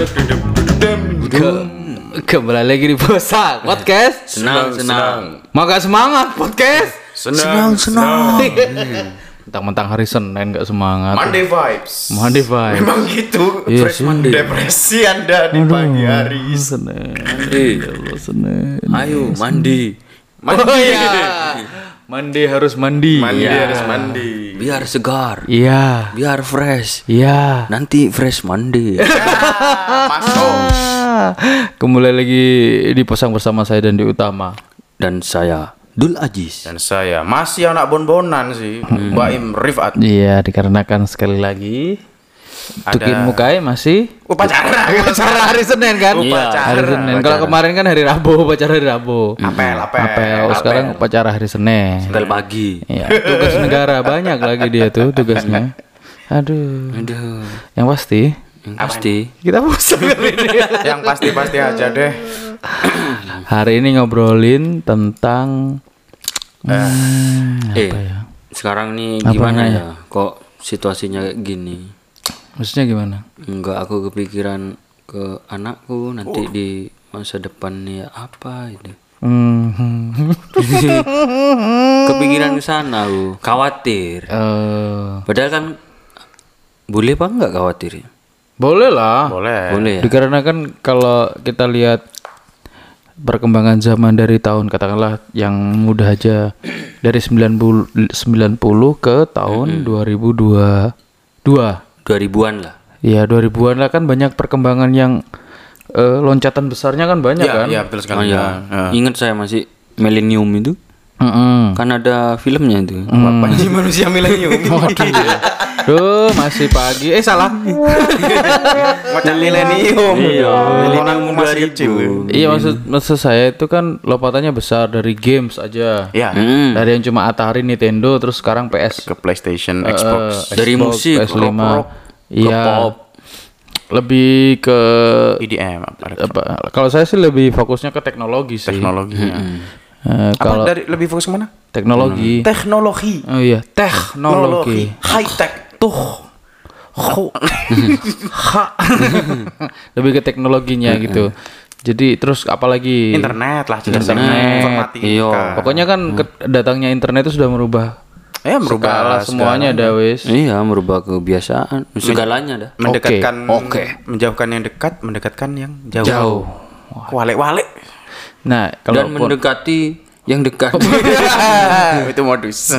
Ke- kembali lagi di Bosak Podcast. Senang, senang. Maka semangat podcast. Senang, senang. Mentang-mentang hari Senin nggak semangat. Monday vibes. Monday vibes. Memang gitu. Iya Fresh. Monday. Depresi Anda di pagi hari. Senin. Eh, Ya Allah, Senin. ayo mandi. Mandi. Oh iya. Mandi harus mandi. Mandi Iya. harus mandi. Biar segar, Iya. biar fresh. Iya. Nanti fresh mandi. Masuk. Ah, Kembali lagi di posang bersama saya dan di utama. Dan saya Dul Ajis. Dan saya masih anak bonbonan sih. Baim Rifat. Iya, dikarenakan sekali lagi Tukin Mukai masih Upacara. upacara hari Senin kan? Upacara. Hari Senin. Kalau kemarin kan hari Rabu, upacara hari Rabu. Apel, apel. Apel. Sekarang upacara hari Senin. Setel pagi. Iya, tugas negara banyak lagi dia tuh tugasnya. Aduh. Aduh, Yang pasti yang pasti. kita bosan. Yang pasti-pasti aja deh. Hari ini ngobrolin tentang hmm, eh, apa ya? sekarang nih gimana ya? Kok situasinya kayak gini? Maksudnya gimana? Enggak aku kepikiran ke anakku nanti di masa depan ya apa itu. Hmm. Kepikiran ke sana aku, khawatir. eh, Padahal kan boleh apa enggak khawatir? ya? boleh lah. Boleh. Boleh ya? Dikarenakan kalau kita lihat perkembangan zaman dari tahun katakanlah yang mudah aja dari 90 90 ke tahun 2002 dua 2000-an lah. ya 2000-an lah kan banyak perkembangan yang eh, loncatan besarnya kan banyak Iya, kan iya betul Oh sekali. ya, Ya. ingat saya masih milenium itu Mm-mm. kan ada filmnya itu. Panji manusia milenium. Duh, masih pagi. Eh salah. Macam milenium. Iya. Milenium masih kecil. iya maksud maksud saya itu kan lompatannya besar dari games aja. Ya. Hmm. Dari yang cuma Atari, Nintendo, terus sekarang PS, Ke PlayStation, eh, Xbox, Dari Xbox, musik, PS5. rock, Iya. pop. Lebih ke EDM apa? apa? Kalau saya sih lebih fokusnya ke teknologi sih. Teknologinya. Eh, Apa kalau dari lebih fokus ke mana? teknologi. Teknologi. Oh iya, teknologi. High tech. tuh lebih ke teknologinya gitu jadi terus apalagi Internet lah jelas Internet. informatika. Iya. pokoknya kan ke- datangnya internet itu sudah merubah ya segala merubah semuanya ada wis Iya, merubah kebiasaan, segalanya dah. mendekatkan Oke. menjauhkan yang dekat mendekatkan yang jauh jauh wale-wale nah kalau Dan mendekati yang dekat. itu modus.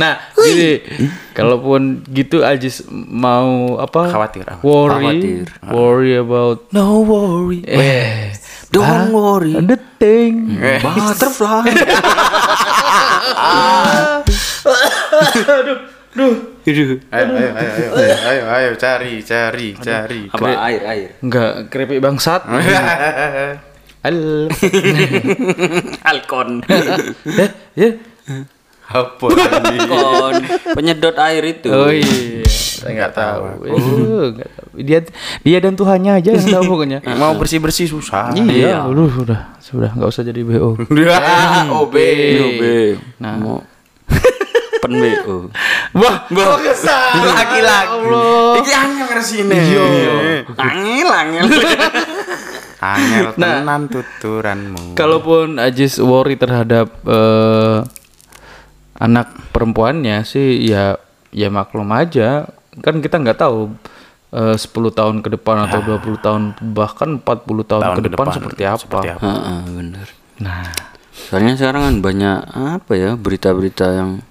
Nah jadi kalaupun gitu Ajis mau apa? Khawatir, worry. Khawatir. worry about no worry. Eh Don't worry. the thing. Butterfly. Ayo ayo ayo ayo ayo ayo, ayo cari cari cari Apa air air? enggak keripik bangsat Al Alkon. eh, ya. apa tadi Kon penyedot air itu. Oh iya, saya nggak tahu. Eh, nggak tahu. Dia dia dan Tuhannya aja yang tahu pokoknya. mau bersih bersih susah Iya, lu sudah sudah nggak usah jadi BO. OB OB. Nah. Mau pen BO. Wah, kok kesal laki-laki iki angel ngeresine iya Angel angel. angel tenan tuturanmu kalaupun Ajis worry terhadap eh, anak perempuannya sih ya ya maklum aja. Kan kita nggak tahu eh, 10 tahun ke depan atau 20 tahun bahkan 40 tahun, Tahun ke ke depan, depan, seperti apa. seperti apa. Heeh, bener. Nah, Soalnya sekarang kan banyak apa ya berita-berita yang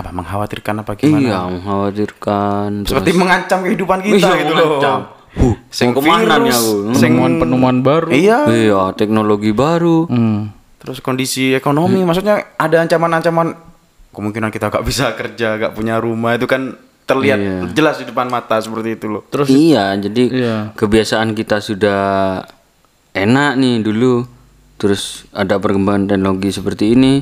apa mengkhawatirkan apa gimana iya mengkhawatirkan. seperti mengancam kehidupan kita Iya, gitu mengancam. loh Huh, sing ke mana nih virus, aku? sing penemuan-penemuan baru. iya Iya, teknologi baru. Hmm. terus kondisi ekonomi maksudnya ada ancaman-ancaman kemungkinan kita gak bisa kerja gak punya rumah itu kan terlihat jelas di depan mata seperti itu loh Terus iya, jadi Iya. kebiasaan kita sudah enak nih dulu. Terus ada perkembangan teknologi seperti ini,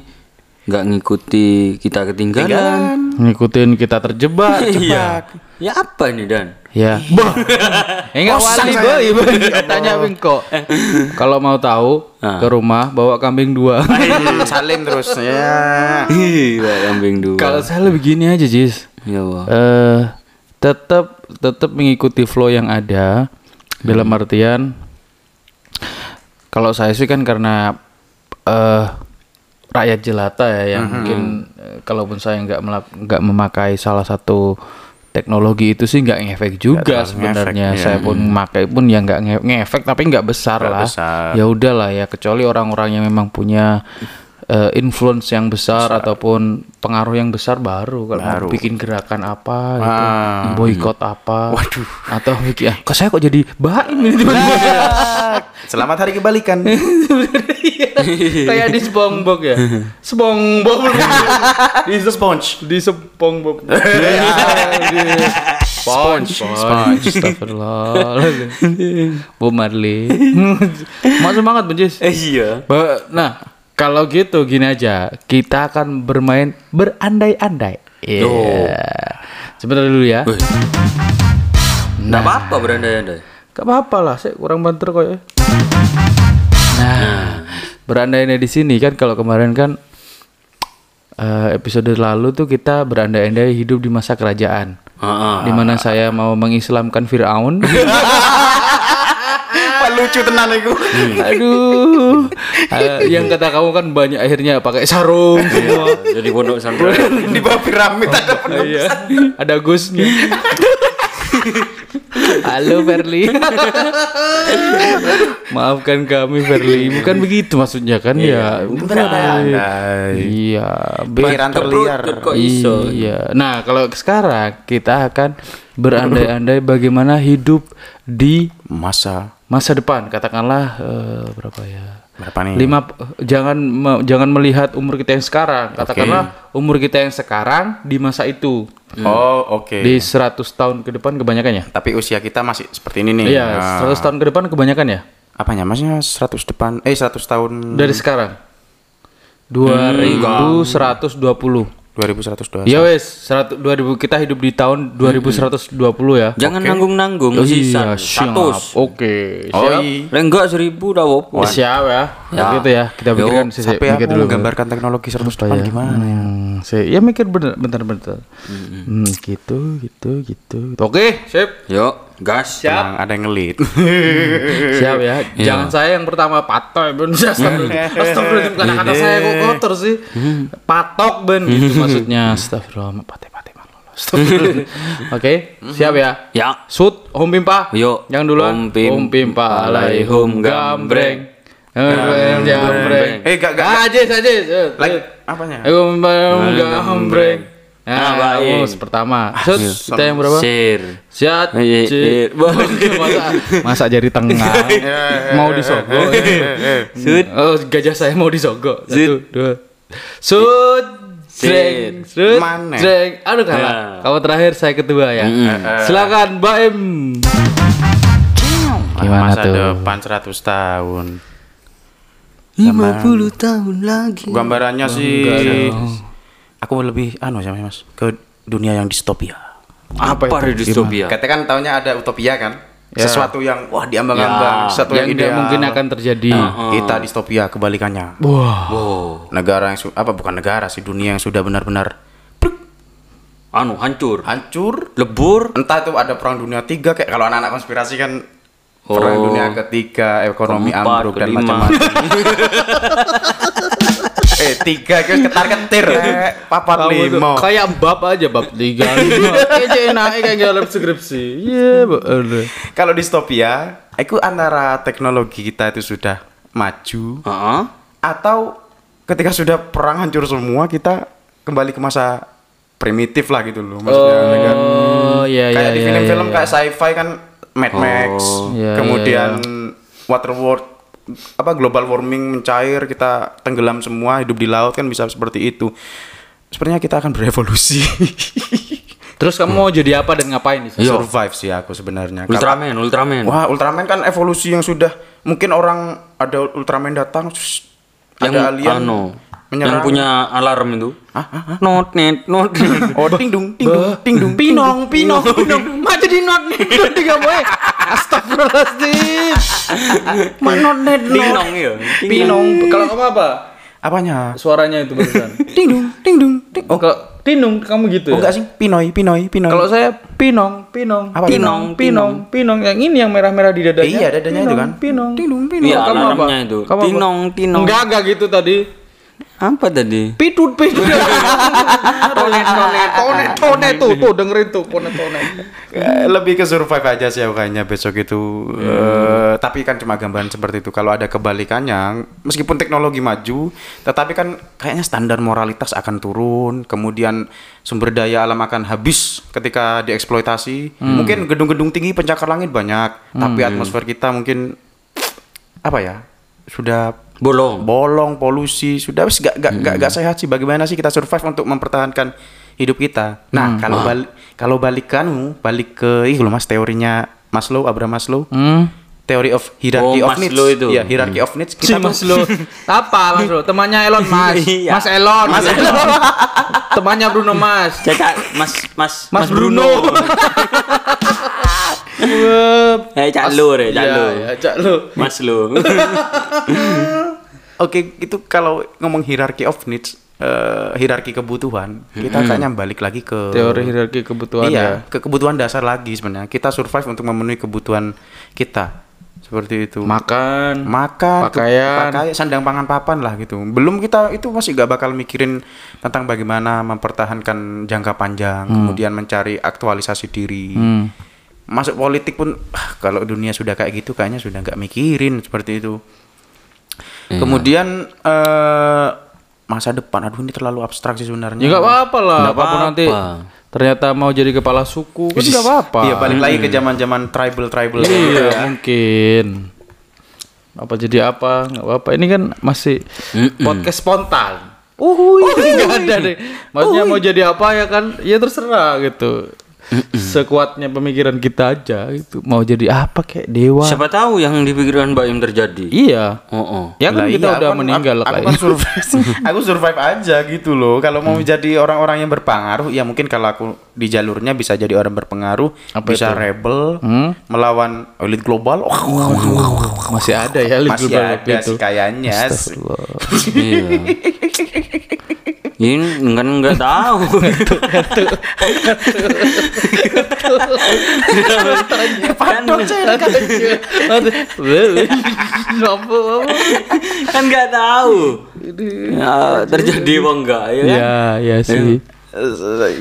nggak ngikuti kita ketinggalan. ngikutin kita terjebak. Iya. Ya apa nih Dan? Ya. Bah. Enggak wali boy, boy. Tanya Bingko. Kalau mau tahu ke rumah bawa kambing dua. Salim terus ya. Iya, kambing dua. Kalau saya lebih gini aja, Jis. Ya, wah. Eh tetap tetap mengikuti flow yang ada dalam artian kalau saya sih kan karena eh rakyat jelata ya yang mungkin eh, kalaupun saya nggak nggak memakai salah satu teknologi itu sih nggak ngefek juga sebenarnya. ngefek, saya pun memakai pun ya nggak nge- ngefek tapi nggak besar Nggak lah. besar. ya udahlah ya kecuali orang-orang yang memang punya eh, influence yang besar, ataupun pengaruh yang besar baru kalau mau bikin gerakan apa gitu, Ah. boykot apa atau bikin ah, kok saya kok jadi baim ini? Tiba-tiba?" Selamat hari kebalikan. kayak di SpongeBob ya? SpongeBob Di sponge. di SpongeBob Sponge. Sponge. Astagfirullah Bob Marley. Mau semangat Benjis Eh, iya. Ba- Nah, kalau gitu gini aja, kita akan bermain berandai-andai. Iya. Sebentar dulu ya. Nggak apa-apa berandai-andai. Gak apa-apa lah, saya kurang banter kok ya. Nah, berandai-andai di sini kan kalau kemarin kan eh, episode lalu tuh kita berandai-andai hidup di masa kerajaan. Di mana saya mau mengislamkan Firaun. Lucu tenan iku. Aduh. Eh, yang kata kamu kan banyak akhirnya pakai sarung semua. Jadi pondok pesantren. Di bawah piramid ada Iya. Ada Gusnya. Halo Verly. Maafkan kami Verly. Bukan begitu maksudnya kan ya. Berandai. Iya. Pikiran terliar. Kok iso? Iya. Nah, kalau sekarang kita akan berandai-andai bagaimana hidup di Masa masa depan. Katakanlah eh, berapa ya? berapa nih? lima jangan me- jangan melihat umur kita yang sekarang katakanlah umur kita yang sekarang di masa itu Oh, oke. di 100 tahun ke depan kebanyakan ya Tapi usia kita masih seperti ini nih. iya Nah, 100 tahun ke depan kebanyakan ya Apanya? Maksudnya 100 depan eh 100 tahun dari sekarang 2120 2120. ya wes 100 2000 kita hidup di tahun 2120 ya Jangan nanggung-nanggung Oh, sisa iya, siap. satu. Oke, Oh, siap. iya. Lah enggak seribu dah wopo. Siap ya. Ya. Gitu ya. Kita Yo, pikirkan sih, Sampai mikir dulu. menggambarkan teknologi 100 depan gimana ya? Hmm, saya ya mikir bener, bentar bentar. Hmm, gitu, gitu, gitu. Oke, sip. Yuk, gas. Tenang, ada yang ngelit. Siap ya. Jangan saya yang pertama patok ben. Astagfirullah. Astagfirullah kata-kata saya kok kotor sih. Patok ben gitu maksudnya. Astagfirullah. Pate pate malu. Astagfirullah. Oke, siap ya. Ya. Sud, Om Pimpa. Yuk. Yang. Om Pim- Om Pimpa alai hum gambreng. Gambreng gambreng. Eh, gak- gak-. Ajis ajis. Like apanya? Om gambreng. Ah, Nah, baik. kamu pertama. Sud, kita yang berapa? Sir. Siat, eh, Cik. masa, masa jari tengah mau disogok. Sud. Oh, gajah saya mau disogok. Satu, dua. Sud. Jreng, sud, Mana? jreng. Aduh kalah. Ya. Kamu terakhir, saya kedua ya. Silakan, Mbak Em. Gimana Masa tuh? depan 100 tahun. 50 tahun lagi. Gambarannya sih aku lebih anu sih Mas ke dunia yang distopia. Apa, itu distopia? Katanya kan tahunya ada utopia kan? Sesuatu yang wah diambang-ambang, Ya, sesuatu yang, Yang tidak ideal. mungkin akan terjadi. Kita distopia kebalikannya. Wah. Wow. Negara yang apa bukan negara sih dunia yang sudah benar-benar Anu hancur. hancur. Lebur. Entah itu ada perang dunia tiga kayak kalau anak-anak konspirasi kan perang Oh. dunia ketiga, ekonomi ambruk dan macam-macam. eh tiga guys ketar ketir papat lima kayak bab aja bab tiga. Kayaknya enaknya kayak dalam skripsi. Iya, bener. kalau distopia itu antara teknologi kita itu sudah maju Heeh. atau ketika sudah perang hancur semua kita kembali ke masa primitif lah gitu loh maksudnya kan Oh, iya iya kayak di iya, film-film iya. kayak sci-fi kan Mad Max Iya, kemudian Waterworld apa global warming mencair kita tenggelam semua hidup di laut kan bisa seperti itu sebenarnya kita akan berevolusi Terus kamu mau jadi apa dan ngapain di sana? survive sih aku sebenarnya Ultraman, Ultraman. Wah, Ultraman kan evolusi yang sudah mungkin orang ada Ultraman datang terus Yang ada alien anu, menyerang. Yang punya alarm itu. Not net, not net. Oh, ting dung, ting dung, ting dung. Pinong, pinong, pinong. Mah jadi not net tiga boy. Astagfirullahaladzim. Mah not net Tinong ya. Pinong. Kalau kamu apa? Apanya? Suaranya itu barusan. Ting dung, ting dung, ting. Oh, kalau tinung kamu gitu Oh ya? enggak sih, pinoy, pinoy, pinoy. Kalau saya pinong, pinong, Apa pinong, pinong, pinong, yang ini yang merah-merah di dadanya. Eh, iya, dadanya itu kan. Pinong, Ting dung, ting Iya, Kamu apa? alarmnya itu. Kamu apa? Tinong, tinong. Enggak, enggak gitu tadi. Apa tadi? Pitut, pitut. tonet, tonet, tonet, tonet tuh, tuh dengerin tuh, tonet, tonet. Eh, lebih ke survive aja sih kayaknya besok itu. Eh, tapi kan cuma gambaran seperti itu. Kalau ada kebalikannya, meskipun teknologi maju, tetapi kan kayaknya standar moralitas akan turun. Kemudian sumber daya alam akan habis ketika dieksploitasi. Mungkin gedung-gedung tinggi pencakar langit banyak, tapi atmosfer kita mungkin apa ya? Sudah Bolong. bolong, polusi, sudah wis gak, gak, gak, gak sehat sih. Bagaimana sih kita survive untuk mempertahankan hidup kita? Nah, kalau balik kalau balik kamu, balik ke ih loh Mas teorinya Maslow, Abraham Maslow. Hmm. Theory of hierarchy Oh, of needs. Maslow itu. Iya, hierarchy of needs. Si Kita Mas Lo. Apa Mas Lo? Temannya Elon Mas. Iya. Mas Elon. Mas Elon. Temannya Bruno Mas. Caca, Mas, Mas, Mas Bruno. Wep. Eh, Cak Lu, re, Cak Iya, Lu. iya, Cak Lu. Mas Lu. Oke, itu kalau ngomong hierarchy of needs, eh, hierarki kebutuhan, kita kayaknya balik lagi ke Teori hierarki kebutuhan iya, ya. ke kebutuhan dasar lagi sebenarnya. Kita survive untuk memenuhi kebutuhan kita. Seperti itu. Makan. makan, Pakaian. pakaian, sandang pangan papan lah gitu. Belum kita itu masih gak bakal mikirin tentang bagaimana mempertahankan jangka panjang, kemudian mencari aktualisasi diri. Hmm. Masuk politik pun ah, kalau dunia sudah kayak gitu kayaknya sudah nggak mikirin seperti itu. Kemudian eh masa depan, aduh ini terlalu abstrak sih sebenarnya. Ya nggak apa-apa lah. Nggak Apa pun nanti apa-apa. ternyata mau jadi kepala suku kan nggak apa-apa. Iya balik lagi ke zaman-zaman tribal tribal. Iya, mungkin. Apa jadi apa? Nggak apa-apa. Ini kan masih podcast spontan. Uhuy, nggak ada deh. Maksudnya mau jadi apa ya kan? Ya terserah gitu. Sekuatnya pemikiran kita aja gitu. Mau jadi apa kayak dewa. Siapa tahu yang di pikiran Mbak Im terjadi. Iya. Oh, oh. Ya kan Lah kita iya, udah aku kan- meninggal aku, aku kan survive aku survive aja gitu loh kalau mau jadi orang-orang yang berpengaruh ya mungkin kalau aku di jalurnya bisa jadi orang berpengaruh Apa bisa itu? rebel Hmm? melawan elit global Masih ada ya masih Global waktu ada itu. sih kayaknya. Iya. Ini enggak enggak tahu. kan, Apa? kan enggak tahu. Ya, terjadi apa enggak ya kan? Ya, ya sih. Eh,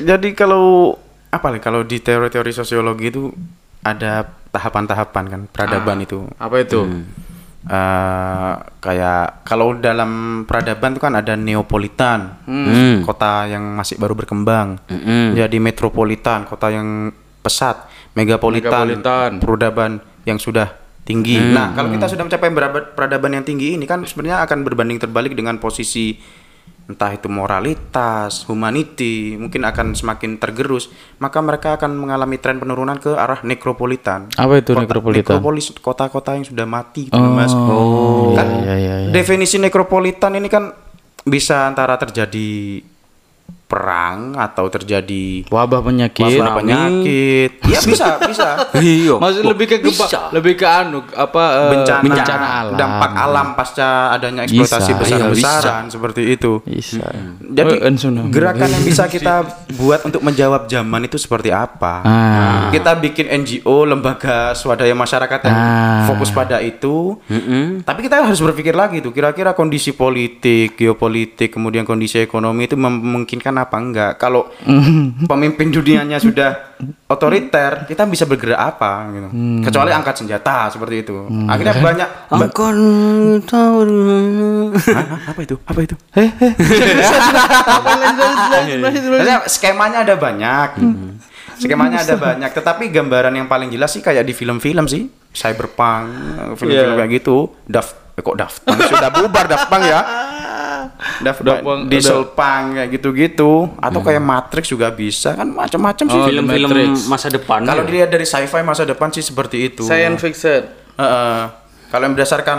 jadi kalau apa nih kalau di teori-teori sosiologi itu ada tahapan-tahapan kan peradaban itu Apa itu? Eh, kayak kalau dalam peradaban itu kan ada neopolitan Hmm. kota yang masih baru berkembang Mm-mm. jadi metropolitan kota yang pesat megapolitan, Megapolitan. peradaban yang sudah tinggi nah kalau kita sudah mencapai peradaban yang tinggi ini kan sebenarnya akan berbanding terbalik dengan posisi entah itu moralitas, humanity, mungkin akan semakin tergerus, maka mereka akan mengalami tren penurunan ke arah nekropolitan. Apa itu Kota- nekropolitan? Nekropolis kota-kota yang sudah mati gitu, Mas. Oh, Kan iya, iya, iya. Definisi nekropolitan ini kan bisa antara terjadi perang atau terjadi Wabah penyakit. wabah penyakit. Iya bisa, bisa. Iya. Maksud lebih ke gempa, Bisa. lebih ke anu apa eh, Bencana, alam. dampak alam pasca adanya eksploitasi Bisa, besar-besaran seperti itu. Bisa. Jadi Oh, gerakan yang bisa kita buat untuk menjawab zaman itu seperti apa? Ah. Kita bikin NGO, lembaga swadaya masyarakat yang Ah. fokus pada itu. Mm-mm. Tapi kita harus berpikir lagi tuh, kira-kira kondisi politik, geopolitik, kemudian kondisi ekonomi itu memungkinkan apa enggak? Kalau pemimpin dunianya sudah otoriter, kita bisa bergerak apa gitu. Kecuali angkat senjata seperti itu. Akhirnya banyak Akan tahu. Apa itu? Apa itu? Maksudnya skemanya ada banyak. Skemanya ada banyak, tetapi gambaran yang paling jelas sih kayak di film-film sih. Cyberpunk, film-film Iya. kayak gitu. Daft eh, kok Daft Punk sudah bubar Daft Punk ya. Daft Punk, Punk Diesel Punk kayak gitu-gitu atau kayak Matrix juga bisa kan macam-macam sih. Oh, Film-film masa depan. Kalau ya? dilihat dari sci-fi masa depan sih seperti itu. Science fiction. Heeh. kalau yang berdasarkan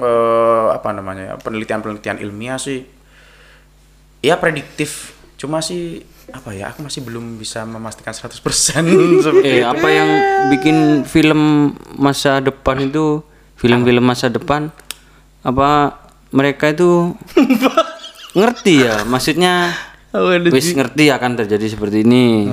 eh, apa namanya ya, penelitian-penelitian ilmiah sih ya prediktif. Cuma sih apa ya? Aku masih belum bisa memastikan 100% seperti Eh, apa yang bikin film masa depan itu film-film masa depan apa mereka itu ngerti ya maksudnya wis ngerti akan terjadi seperti ini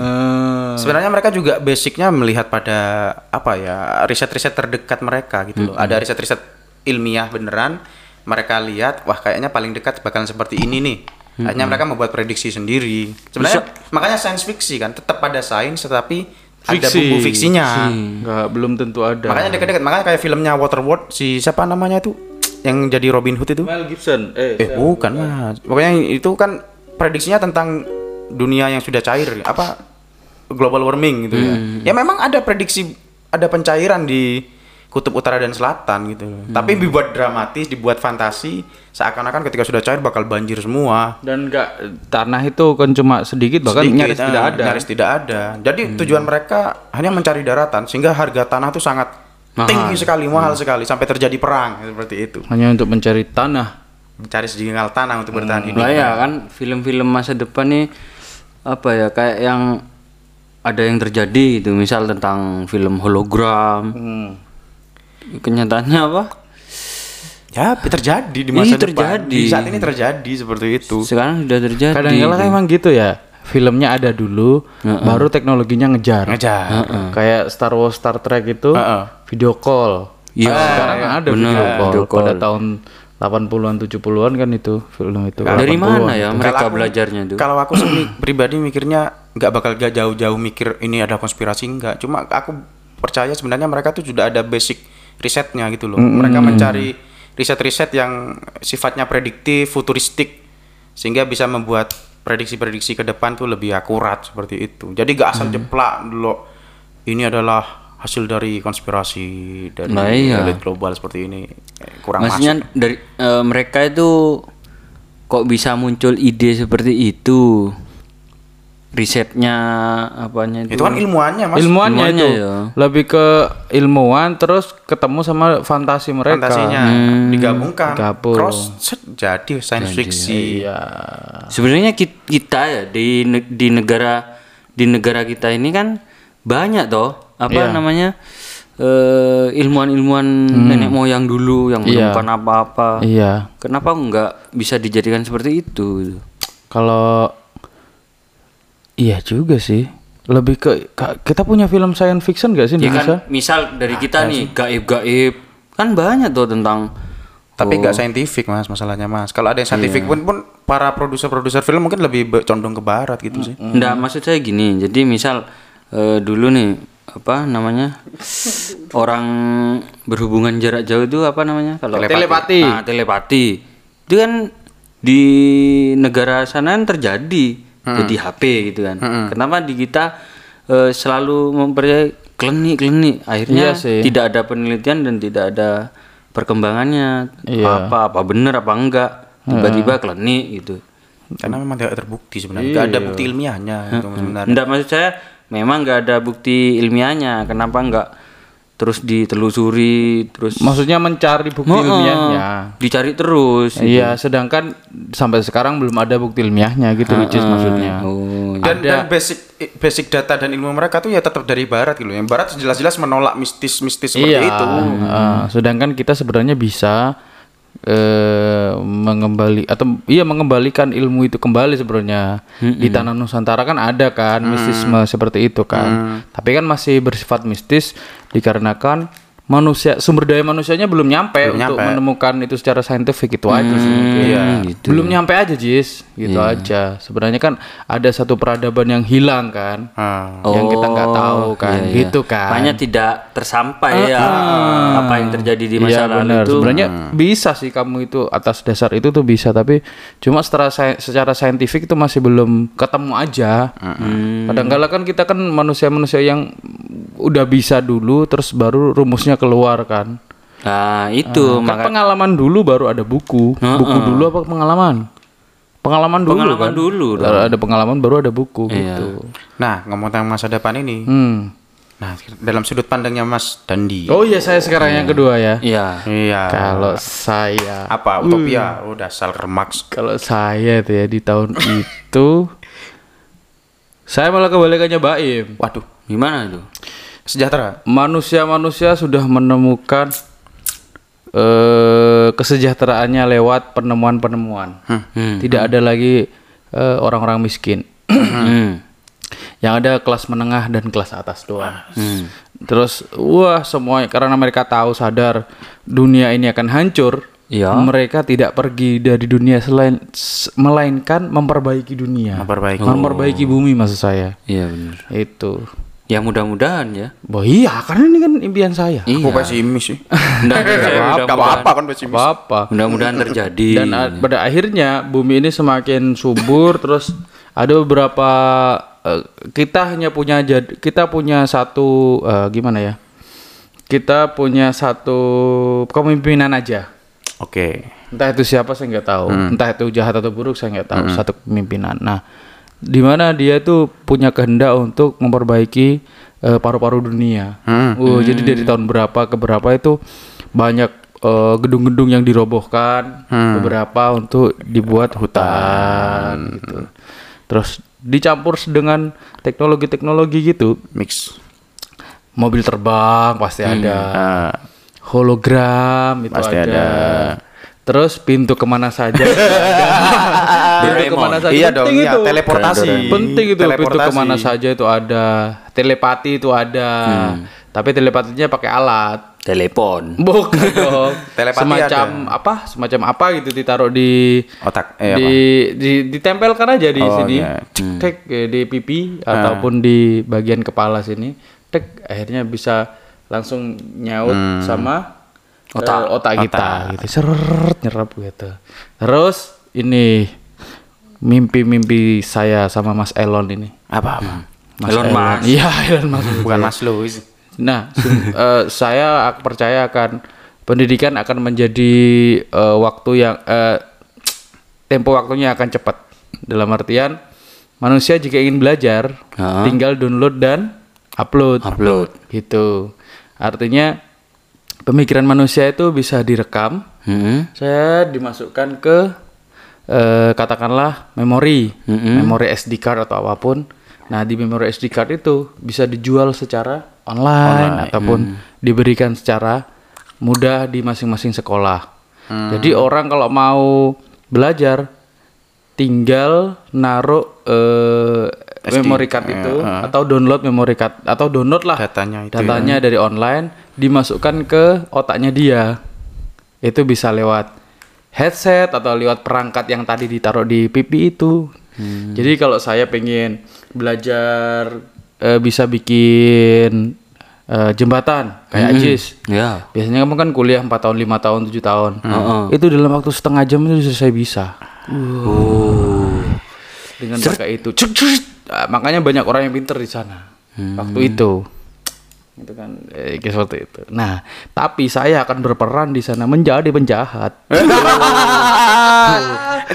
Sebenarnya mereka juga basicnya melihat pada apa ya riset-riset terdekat mereka gitu loh. Ada riset-riset ilmiah beneran. Mereka lihat, wah kayaknya paling dekat bakalan seperti ini nih. Akhirnya mereka membuat prediksi sendiri. Sebenarnya makanya science fiction kan tetap pada sains tetapi ada Fiksi. bumbu fiksinya. Nggak belum tentu ada. Makanya dekat-dekat. Makanya kayak filmnya Waterworld si siapa namanya itu yang jadi Robin Hood itu? Mel Gibson. Eh, Eh bukan mas. Pokoknya itu kan prediksinya tentang dunia yang sudah cair apa global warming gitu ya. Ya memang ada prediksi ada pencairan di kutub utara dan selatan gitu. loh. Tapi dibuat dramatis, dibuat fantasi seakan-akan ketika sudah cair bakal banjir semua. dan nggak tanah itu kan cuma sedikit bahkan Sedikit, nyaris eh, tidak ada. Nyaris tidak ada. Jadi tujuan mereka hanya mencari daratan sehingga harga tanah itu sangat tinggi sekali, mahal sekali sampai terjadi perang seperti itu. Hanya untuk mencari tanah. Mencari sejengkal tanah untuk bertahan hidup. lah ya kan film-film masa depan nih apa ya kayak yang ada yang terjadi gitu misal tentang film hologram Hmm. Kenyataannya apa Ya, terjadi di masa Iya, depan. terjadi. Di saat ini terjadi seperti itu. sekarang sudah terjadi Kadang-kadang kan emang gitu ya. Filmnya ada dulu, baru teknologinya ngejar. Ngejar. Kayak Star Wars, Star Trek itu Heeh. video call. Iya, sekarang ada bener, video call. video call. Pada tahun 80-an, 70-an kan itu film itu. dari 80-an. mana ya mereka Kalau aku- belajarnya tuh Kalau aku sih pribadi mikirnya nggak bakal gak jauh-jauh mikir ini ada konspirasi enggak. Cuma aku percaya sebenarnya mereka tuh sudah ada basic risetnya gitu loh. Mereka mencari riset-riset yang sifatnya prediktif, futuristik sehingga bisa membuat prediksi-prediksi ke depan tuh lebih akurat seperti itu. Jadi gak asal jeplak dulu ini adalah hasil dari konspirasi dari Nah, iya. elit global seperti ini Eh, kurang maksudnya masuk. dari eh, mereka itu kok bisa muncul ide seperti itu risetnya apanya itu, Itu kan ilmuannya mas. ilmuannya Ilmuannya itu ya. lebih ke ilmuwan terus ketemu sama fantasi mereka. fantasinya digabungkan Digabung. cross set, jadi science fiction Iya. sebenarnya ki- kita ya di di negara di negara kita ini kan banyak toh apa Iya. namanya eh, ilmuwan-ilmuwan nenek moyang dulu yang Iya. menemukan apa-apa Iya. kenapa nggak bisa dijadikan seperti itu Kalau iya juga sih. Lebih ke kita punya film science fiction gak sih ya Indonesia? kan misal dari kita nih gaib-gaib kan banyak tuh tentang tapi nggak saintifik mas masalahnya mas kalau ada yang saintifik pun pun para produser-produser film mungkin lebih condong ke barat gitu sih Enggak, maksud saya gini. Jadi misal eh, dulu nih apa namanya orang berhubungan jarak jauh itu apa namanya? Kalau Telepati. Ah, telepati. Itu kan di negara sana kan terjadi jadi HP gitu kan. Kenapa di kita eh, selalu mempercayai klinik-klinik? Akhirnya Iya sih. tidak ada penelitian dan tidak ada perkembangannya Iya. apa apa benar apa enggak tiba-tiba klinik gitu. karena memang tidak terbukti sebenarnya nggak ada bukti ilmiahnya gitu sebenarnya Enggak maksud saya memang nggak ada bukti ilmiahnya. Kenapa nggak terus ditelusuri terus Maksudnya mencari bukti Heeh, ilmiahnya. dicari terus. Iya, sedangkan sampai sekarang belum ada bukti ilmiahnya gitu which is maksudnya. Oh, dan, dan basic basic data dan ilmu mereka tuh ya tetap dari barat gitu yang barat jelas-jelas menolak mistis-mistis seperti iya. itu eh, sedangkan kita sebenarnya bisa eh mengembali atau iya mengembalikan ilmu itu kembali sebenarnya. Di tanah Nusantara kan ada kan mistisme seperti itu kan. Tapi kan masih bersifat mistis dikarenakan manusia sumber daya manusianya belum nyampe untuk nyampe. menemukan itu secara saintifik itu aja sih mungkin. iya. belum nyampe aja Jis gitu aja sebenarnya kan ada satu peradaban yang hilang kan Ah. yang kita nggak tahu kan iya, iya. gitu kan Makanya tidak tersampai ya apa yang terjadi di masa Iya lalu benar. itu. Sebenarnya bisa sih kamu itu atas dasar itu tuh bisa, tapi cuma secara secara saintifik itu masih belum ketemu aja. Kadang-kala kan kita kan manusia-manusia yang udah bisa dulu, terus baru rumusnya keluar kan. Nah, itu Kan maka pengalaman dulu baru ada buku. Buku dulu apa pengalaman? Pengalaman dulu Pengalaman kan. dulu Ada ada pengalaman baru ada buku gitu. nah ngomong tentang masa depan ini Hmm. Nah, dalam sudut pandangnya Mas Dandi. Oh iya saya sekarang yang kedua ya. Iya. Iya. Kalau saya apa utopia? Udah Karl Marx. kalau saya itu ya di tahun itu saya malah kebalikannya Baim. Waduh, Gimana itu? Sejahtera. Manusia-manusia sudah menemukan eh kesejahteraannya lewat penemuan-penemuan. Hmm. Tidak ada lagi eh, orang-orang miskin. Hmm. Yang ada kelas menengah dan kelas atas doang. Hmm. Terus wah semua karena mereka tahu sadar dunia ini akan hancur, Iya. mereka tidak pergi dari dunia selain melainkan memperbaiki dunia. Memperbaiki. Memperbaiki bumi maksud saya. Iya benar. Itu. Ya mudah-mudahan ya. Oh iya, karena ini kan impian saya. Aku Iya. pesimis sih. Nggak, saya Gak mudah-mudahan- apa-apa kan pesimis. Apa-apa. Mudah-mudahan terjadi. Dan a- pada akhirnya bumi ini semakin subur terus ada beberapa eh, kita hanya punya jad- kita punya satu eh, gimana ya? Kita punya satu kepemimpinan aja. Oke. Entah itu siapa saya nggak tahu, entah itu jahat atau buruk saya nggak tahu. Satu kepemimpinan. Nah, di mana dia tuh punya kehendak untuk memperbaiki eh, paru-paru dunia. Oh, jadi dari tahun berapa ke berapa itu banyak eh, gedung-gedung yang dirobohkan, beberapa untuk dibuat hutan, gitu. Terus dicampur dengan teknologi-teknologi gitu, Mix. mobil terbang pasti ada Ah, hologram itu Pasti ada. ada. Terus pintu ke mana saja ada. pintu ke mana saja iya penting dong, iya itu. teleportasi. Penting itu pintu Teleportasi. ke mana saja itu ada. Telepati itu ada. Tapi telepatinya pakai alat. Telepon. Bukan dong. Telepati semacam apa? Semacam apa gitu ditaruh di Otak. Eh, di, di ditempelkan aja di Oh, sini. iya. Cek, tek, eh, di pipi ataupun di bagian kepala sini. Tek akhirnya bisa langsung nyaut sama otak otak kita gitu. Seret nyerap gitu. Terus ini mimpi-mimpi saya sama Mas Elon ini. Apa apa? Mas Elon Musk. Iya, Elon Musk. Bukan Mas Lo. Nah, eh, saya percaya akan pendidikan akan menjadi eh, waktu yang eh, tempo waktunya akan cepat. Dalam artian manusia jika ingin belajar Ha. tinggal download dan upload. Upload. Gitu. Artinya pemikiran manusia itu bisa direkam, Hmm. saya dimasukkan ke eh, katakanlah memori, memori SD card atau apa pun. Nah di memori SD card itu bisa dijual secara online, ataupun diberikan secara mudah di masing-masing sekolah. Jadi orang kalau mau belajar tinggal naruh eh, memory card itu atau download memory card atau download lah Datanya itu datanya dari online dimasukkan ke otaknya dia. Itu bisa lewat headset atau lewat perangkat yang tadi ditaruh di pipi itu. Jadi kalau saya pengen belajar eh, bisa bikin eh, jembatan kayak Ajis Ya. biasanya kamu kan kuliah 4 tahun 5 tahun 7 tahun. Itu dalam waktu setengah jam itu saya bisa. Dengan pakai itu. Cuk, cuk. Ah, makanya banyak orang yang pinter di sana. Waktu itu. Itu kan. Eh, kayak seperti itu. Nah tapi saya akan berperan di sana menjadi penjahat.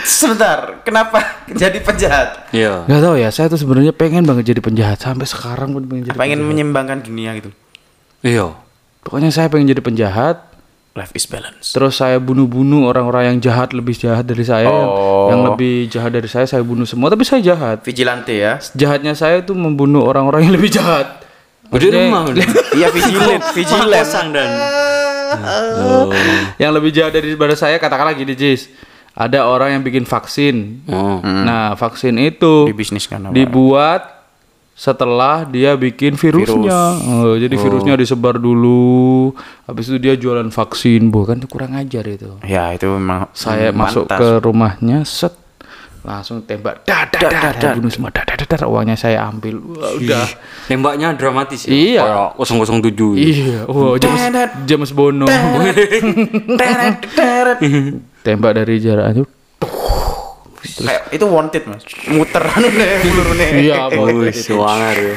Sebentar, kenapa? Jadi penjahat? Iya. nggak tahu ya saya tuh sebenarnya pengen banget jadi penjahat. Sampai sekarang pun pengen jadi Pengen menyeimbangkan dunia gitu. Iya. pokoknya saya pengen jadi penjahat Life is balance. terus saya bunuh-bunuh orang-orang yang jahat lebih jahat dari saya yang, Oh. yang lebih jahat dari saya saya bunuh semua tapi saya jahat Vigilante ya. jahatnya saya itu membunuh orang-orang yang lebih jahat Di rumah udah. Iya vigilant, vigilant. Kosong dan. yang lebih jahat daripada saya katakanlah gini Jis ada orang yang bikin vaksin Oh. nah vaksin itu Dibisniskan dibuat setelah dia bikin virusnya. Oh, jadi virusnya disebar dulu. Habis itu dia jualan vaksin. Bukan kurang ajar itu. Ya itu memang saya hmm, masuk pantas. ke rumahnya set. Langsung tembak. Dah dah dah, dah, bunuh semua. Dah dah uangnya saya ambil. Wah, udah. Tembaknya dramatis ya. Iya. Kayak 007. iya. Wow James James Bono. Tembak dari jarak Kayak itu wanted mas. Muter anu nih pelurune. iya Oh, mau suangar ya.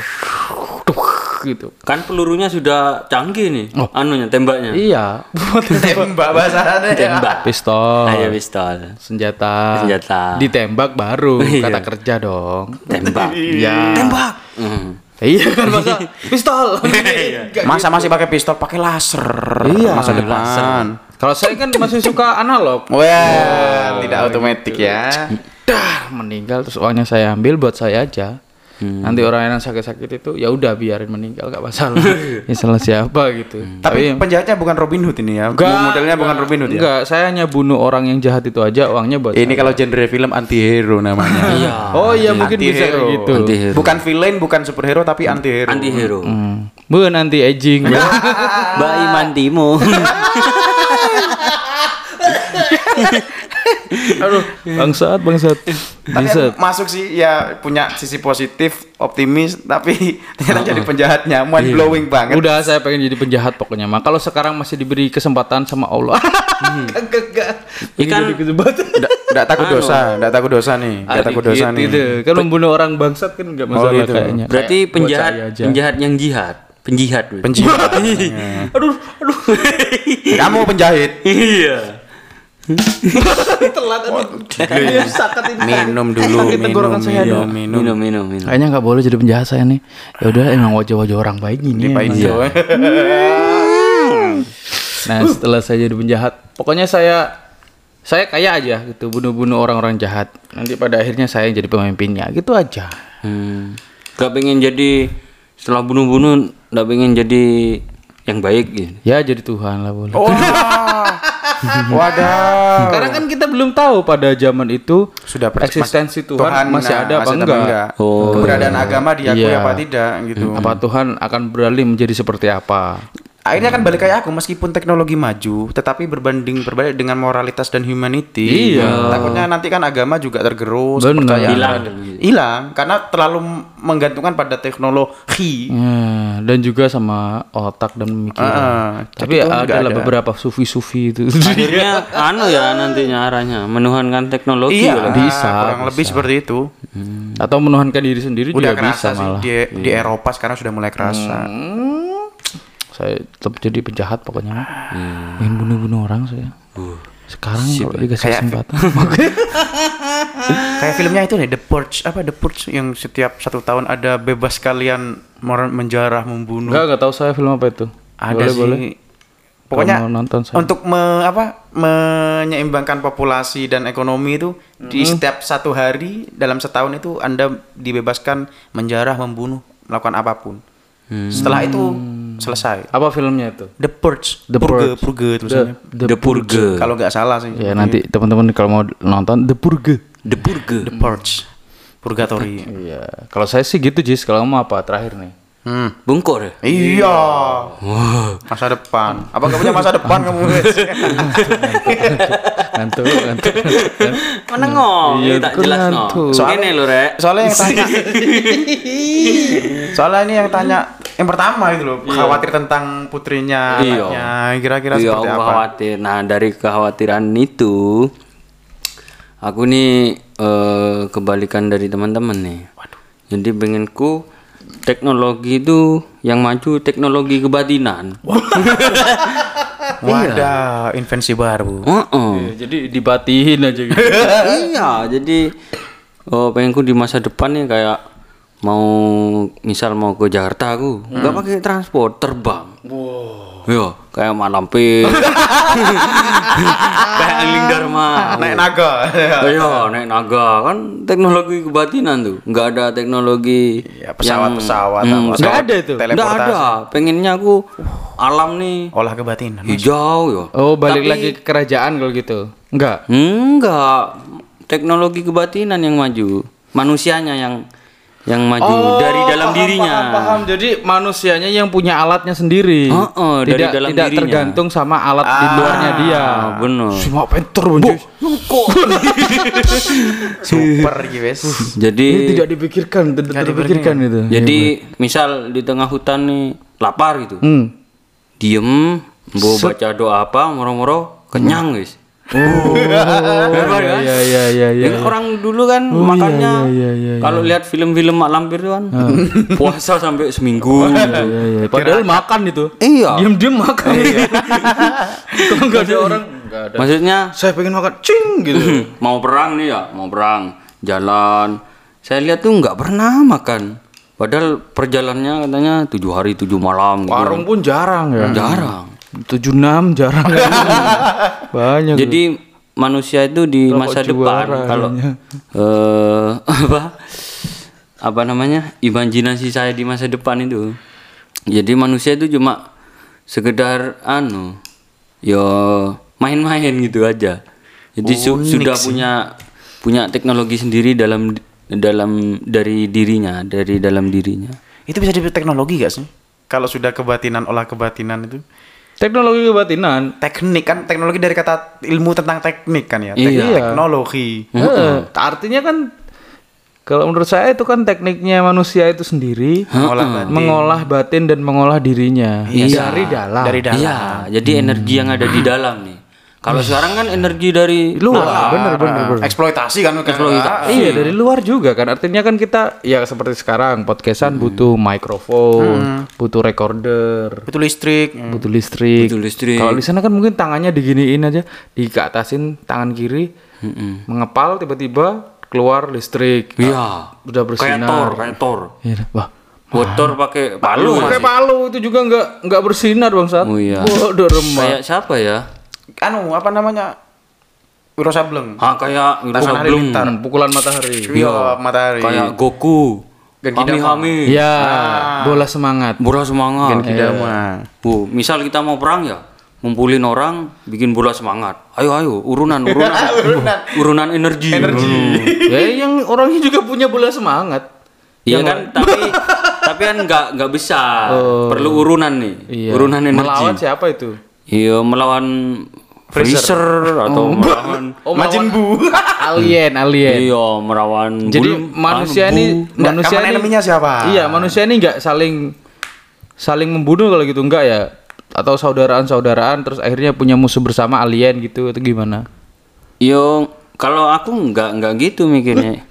gitu Kan pelurunya sudah canggih nih. Anunya tembaknya. iya Tembak bahasanya. Tembak. pistol Ayo pistol. senjata Senjata. ditembak baru Iya. kata kerja dong Tembak. ya Tembak. Hmm. Iya kan masa pistol. Nggak Masa masih pakai pistol, pakai laser. Iya, masa depan. Kalau saya kan masih suka analog. Wah, tidak otomatis ya. Dah meninggal terus uangnya saya ambil buat saya aja. Nanti orang yang sakit-sakit itu ya udah biarin meninggal gak masalah. ya salah siapa gitu. Tapi penjahatnya bukan Robin Hood ini ya. Modelnya bukan Robin Hood ya. Enggak, saya hanya bunuh orang yang jahat itu aja, uangnya buat Ini saya. kalau genre film anti hero namanya. Iya. Oh iya mungkin bisa Anti-hero. gitu. Anti-hero. Bukan villain, bukan superhero tapi anti hero. Anti hero. Hmm. Bu nanti aging. Mbak Iman Timo. Aduh, bangsat, bangsat. Tapi Bisa. aku masuk sih ya punya sisi positif, optimis, tapi ternyata jadi penjahatnya mind blowing banget. Udah saya pengen jadi penjahat pokoknya mah. Kalau sekarang masih diberi kesempatan sama Allah. Enggak. Ikan kesempatan. Nggak nggak takut dosa, nggak takut dosa nih, nggak takut dosa nih. Gitu. Kan membunuh orang bangsat kan enggak masalah gitu. kayaknya. berarti penjahat penjahat yang jihad. Penjihat. Penjihat. Aduh, aduh. Kamu penjahit. Iya. Telat. Iya. Minum dulu, minum, minum, minum. Minum minum minum. Kayaknya nggak boleh jadi penjahat saya nih. Ya udah emang wajah-wajah orang baik gini. Indo. Nah setelah saya jadi penjahat, pokoknya saya saya kaya aja gitu, bunuh-bunuh orang-orang jahat. Nanti pada akhirnya saya yang jadi pemimpinnya, gitu aja. Hmm. Gak pengen jadi setelah bunuh-bunuh gak pengen jadi yang baik gitu. Ya jadi Tuhan lah boleh. Wah. Wadah. Karena kan kita belum tahu pada zaman itu Sudah eksistensi Tuhan, masih nah, ada apa enggak. Oh. Keberadaan agama diakui Iya. apa tidak gitu. Apa Tuhan akan beralih menjadi seperti apa? Akhirnya kan balik kayak aku meskipun teknologi maju, tetapi berbanding berbalik dengan moralitas dan humanity. Iya. Takutnya nanti kan agama juga tergerus, Hilang. Hilang karena terlalu menggantungkan pada teknologi. Ya, dan juga sama otak dan pemikiran. Ah, Tapi Tuhan ada beberapa sufi-sufi itu. Akhirnya anu ya nantinya arahnya menuhankan teknologi Iya, lah. Bisa, kurang lebih seperti itu. Atau menuhankan diri sendiri Udah juga kerasa bisa sih malah. di, di Eropa sekarang sudah mulai kerasa. Hmm. Saya tetap jadi penjahat pokoknya. Ingin bunuh-bunuh orang saya. Sekarang kalau dikasih Kayak- kesempatan. Kayak filmnya itu nih The Purge apa The Purge yang setiap satu tahun ada bebas kalian menjarah membunuh. Enggak, enggak tahu saya film apa itu. ada boleh, sih. boleh. Pokoknya nonton saya. untuk me, apa menyeimbangkan populasi dan ekonomi itu di setiap satu hari dalam setahun itu Anda dibebaskan menjarah, membunuh, melakukan apa pun. Setelah itu selesai. Apa filmnya itu? The Purge, The Purge, Purge. Purge The, tulisannya. The Purge. Kalau nggak salah sih. ya nanti teman-teman kalau mau nonton The Purge. The Purge. The Purge, Purgatory. Iya. Kalau saya sih gitu Jis. Kalau kamu apa terakhir nih? Hmm. Bungkor ya? Iya. Masa depan. Apa kamu punya masa depan kamu? Ngantuk, ngantuk. Mana ngomong? Iya, tak jelas no. Ini lo rek. Soalnya yang tanya. Soalnya ini yang tanya yang pertama itu loh, khawatir tentang putrinya, Iya. anaknya, kira-kira Iya, seperti aku apa? khawatir. Nah, dari kekhawatiran itu, aku nih eh, kebalikan dari teman-teman nih. Jadi pengenku teknologi itu yang maju teknologi kebatinan. Wadah, invensi baru. Heeh. Iya, jadi dibatiin aja gitu. iya, jadi oh pengenku di masa depan nih kayak mau misal mau ke Jakarta aku nggak pakai transport terbang. Wow. Iya, kayak Malampir. kayak Angling Dharma. Naik naga. Iya, naik naga kan teknologi kebatinan tuh. Nggak ada teknologi Ya, pesawat-pesawat Hmm, apa, nggak pesawat ada itu? Nggak ada. Pengennya aku alam nih Olah kebatinan. hijau ya. Oh, balik Tapi- lagi ke kerajaan kalau gitu. Enggak. Enggak. Teknologi kebatinan yang maju. Manusianya yang yang maju dari dalam dirinya. Oh, Paham, paham. Jadi manusianya yang punya alatnya sendiri. Oh, oh, dari tidak dalam tidak dirinya. tergantung sama alat di luarnya dia. Ah, bener. Semua pinter Bun, Jis. Super gitu, wes. Jadi Ini tidak dipikirkan, tidak terpikirkan itu. jadi misal di tengah hutan nih lapar gitu. Hmm. Diem, mau baca doa apa, moro-moro kenyang guys. Oh, iya iya iya iya. iya. Ya, orang dulu kan makannya iya, iya, iya, kalau lihat film-film Mak Lampir tuh kan puasa sampai seminggu. Iya, iya. Padahal makan itu. Iya. Diam-diam makan. Kalau nggak ada orang, ada. Maksudnya Saya pengen makan, cing gitu. mau perang nih ya, mau perang, jalan. Saya lihat tuh nggak pernah makan. Padahal perjalanannya katanya tujuh hari tujuh malam. gitu. Warung pun jarang ya. Jarang. 76 jarang. Banyak. Jadi manusia itu di Rokok masa depan kalau eh apa apa namanya imajinasi saya di masa depan itu. Jadi manusia itu cuma sekedar anu yo main-main gitu aja. Jadi su- sudah punya punya teknologi sendiri dalam dalam dari dirinya, dari dalam dirinya. Itu bisa disebut teknologi gak sih? Kalau sudah kebatinan, olah kebatinan itu. Teknologi kebatinan. Teknik kan, teknologi dari kata ilmu tentang teknik kan ya. Iya. Tek- Teknologi. Eh, artinya kan kalau menurut saya itu kan tekniknya manusia itu sendiri Mengolah batin. mengolah batin dan mengolah dirinya Iya. dari dalam. Dari dalam. Iya, jadi energi yang ada di dalam nih. Kalau sekarang kan energi dari luar, bener bener bener. Eksploitasi kan. Eksploitasi. Iya dari luar juga kan artinya kan kita ya seperti sekarang podcastan butuh mikrofon, butuh recorder, Itu listrik. butuh listrik. Butuh listrik. Kalau di sana kan mungkin tangannya diginiin aja, dikeatasin tangan kiri, Mm-mm. mengepal tiba-tiba keluar listrik. Iya. Udah Kayak bersinar. Thor, kayak Thor. Iya, wah. Motor pakai palu. Pakai palu itu juga nggak nggak bersinar bang saat. Oh iya. Waduh remah. Kayak siapa ya? Anu, apa namanya? Wiro Sableng. Ah kayak Wiro Sableng. Hmm, pukulan matahari. Iya, matahari. Kayak Goku. Genki. Kami. Ya, bola semangat. Bola semangat. Genki Dama. Oh, misal kita mau perang ya, ngumpulin orang, bikin bola semangat. Ayo ayo, urunan urunan. urunan. energi. ya yang orangnya juga punya bola semangat. Iya kan, tapi tapi kan nggak nggak besar. Perlu urunan nih. Iya. Urunan energi. Melawan siapa itu? Iya, melawan freezer, atau melawan Majin Bu. alien, alien. Iya, melawan Jadi bul- manusia anu, ini bu. manusia ini eneminya siapa? Iya, manusia ini nggak saling saling membunuh kalau gitu enggak ya? Atau saudaraan-saudaraan terus akhirnya punya musuh bersama alien gitu atau gimana? Yo, kalau aku nggak nggak gitu mikirnya.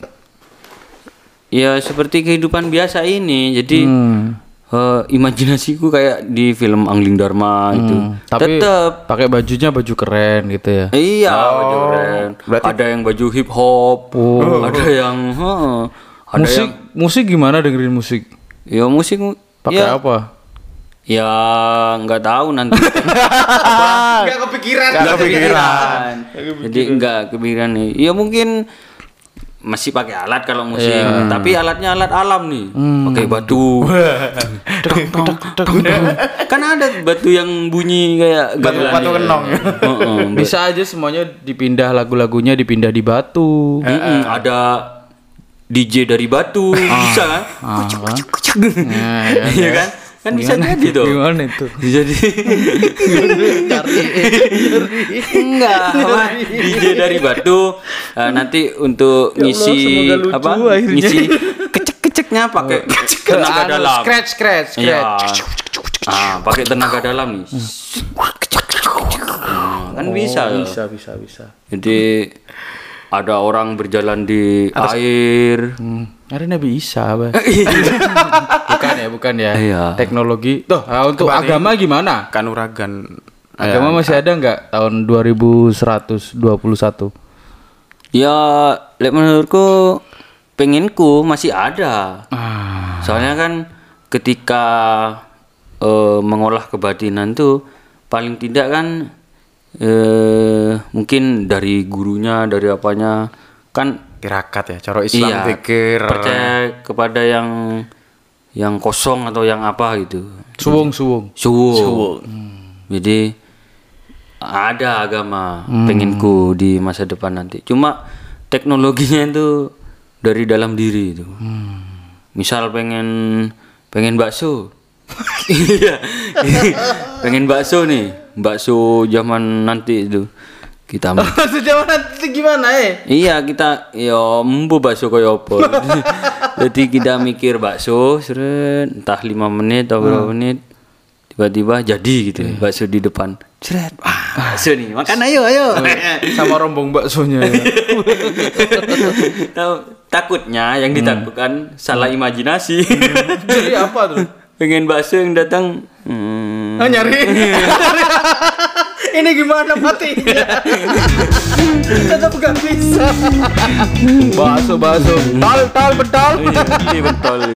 ya seperti kehidupan biasa ini. Jadi Hmm. Eh, imajinasiku kayak di film Angling Dharma itu. Hmm, Tapi Tetap pakai bajunya baju keren gitu ya. iya baju keren. berarti- Ada yang baju hip hop, ada yang heeh, ada musik yang musik gimana dengerin musik? ya musik Pakai ya, apa? ya nggak tahu nanti. Enggak kepikiran. Nggak kepikiran. Jadi nggak kepikiran nih. Ya mungkin masih pakai alat kalau musik, tapi alatnya alat alam nih. Pakai batu. kan ada batu yang bunyi kayak Batu- batu ya. kenong. Bisa aja semuanya dipindah lagu-lagunya dipindah di batu. Mm-mm, ada DJ dari batu, bisa kan? Ah, kan? Iya kan? Kan bisa jadi tuh. Gimana itu? Jadi enggak apa DJ dari batu eh, nanti untuk ngisi semoga lucu apa akhirnya. ngisi kecek-keceknya pakai tenaga Anu, dalam Scratch, scratch, Iya. scratch. ah pakai tenaga dalam nih Hmm, kan bisa loh. Bisa, bisa, bisa. jadi ada orang berjalan di air Hmm. Hari Nabi Isa, Bah. bukan ya, bukan ya. Iya. Teknologi. Tuh, ah, untuk agama gimana? Kanuragan. Agama masih ada nggak tahun 2121? ya lek menurutku pengenku masih ada Ah, Soalnya kan ketika eh, mengolah kebatinan tuh paling tidak kan eh, mungkin dari gurunya dari apanya kan Tirakat ya, cara Islam iya pikir. percaya kepada yang yang kosong atau yang apa gitu. suwung, suwung. Suwung. Jadi ada agama penginku di masa depan nanti. Cuma teknologinya itu dari dalam diri itu. Misal pengen pengen bakso. Iya. pengen bakso nih. Bakso zaman nanti itu. Kita Sejauh nanti gimana eh? Iya kita yo embu bakso koyo apa. Jadi kita mikir bakso seret entah lima menit atau berapa menit tiba-tiba jadi gitu bakso di depan. Seret. Bakso nih. Makan ayo ayo. Sama rombong baksonya. ya. Tahu takutnya yang ditakutkan salah imajinasi. Jadi apa tuh? Pengen bakso yang datang hmm, Ah, nyari. Ini gimana matinya? Tetap gak bisa. Bakso, bakso. Tal, tal, betal. Iya betul.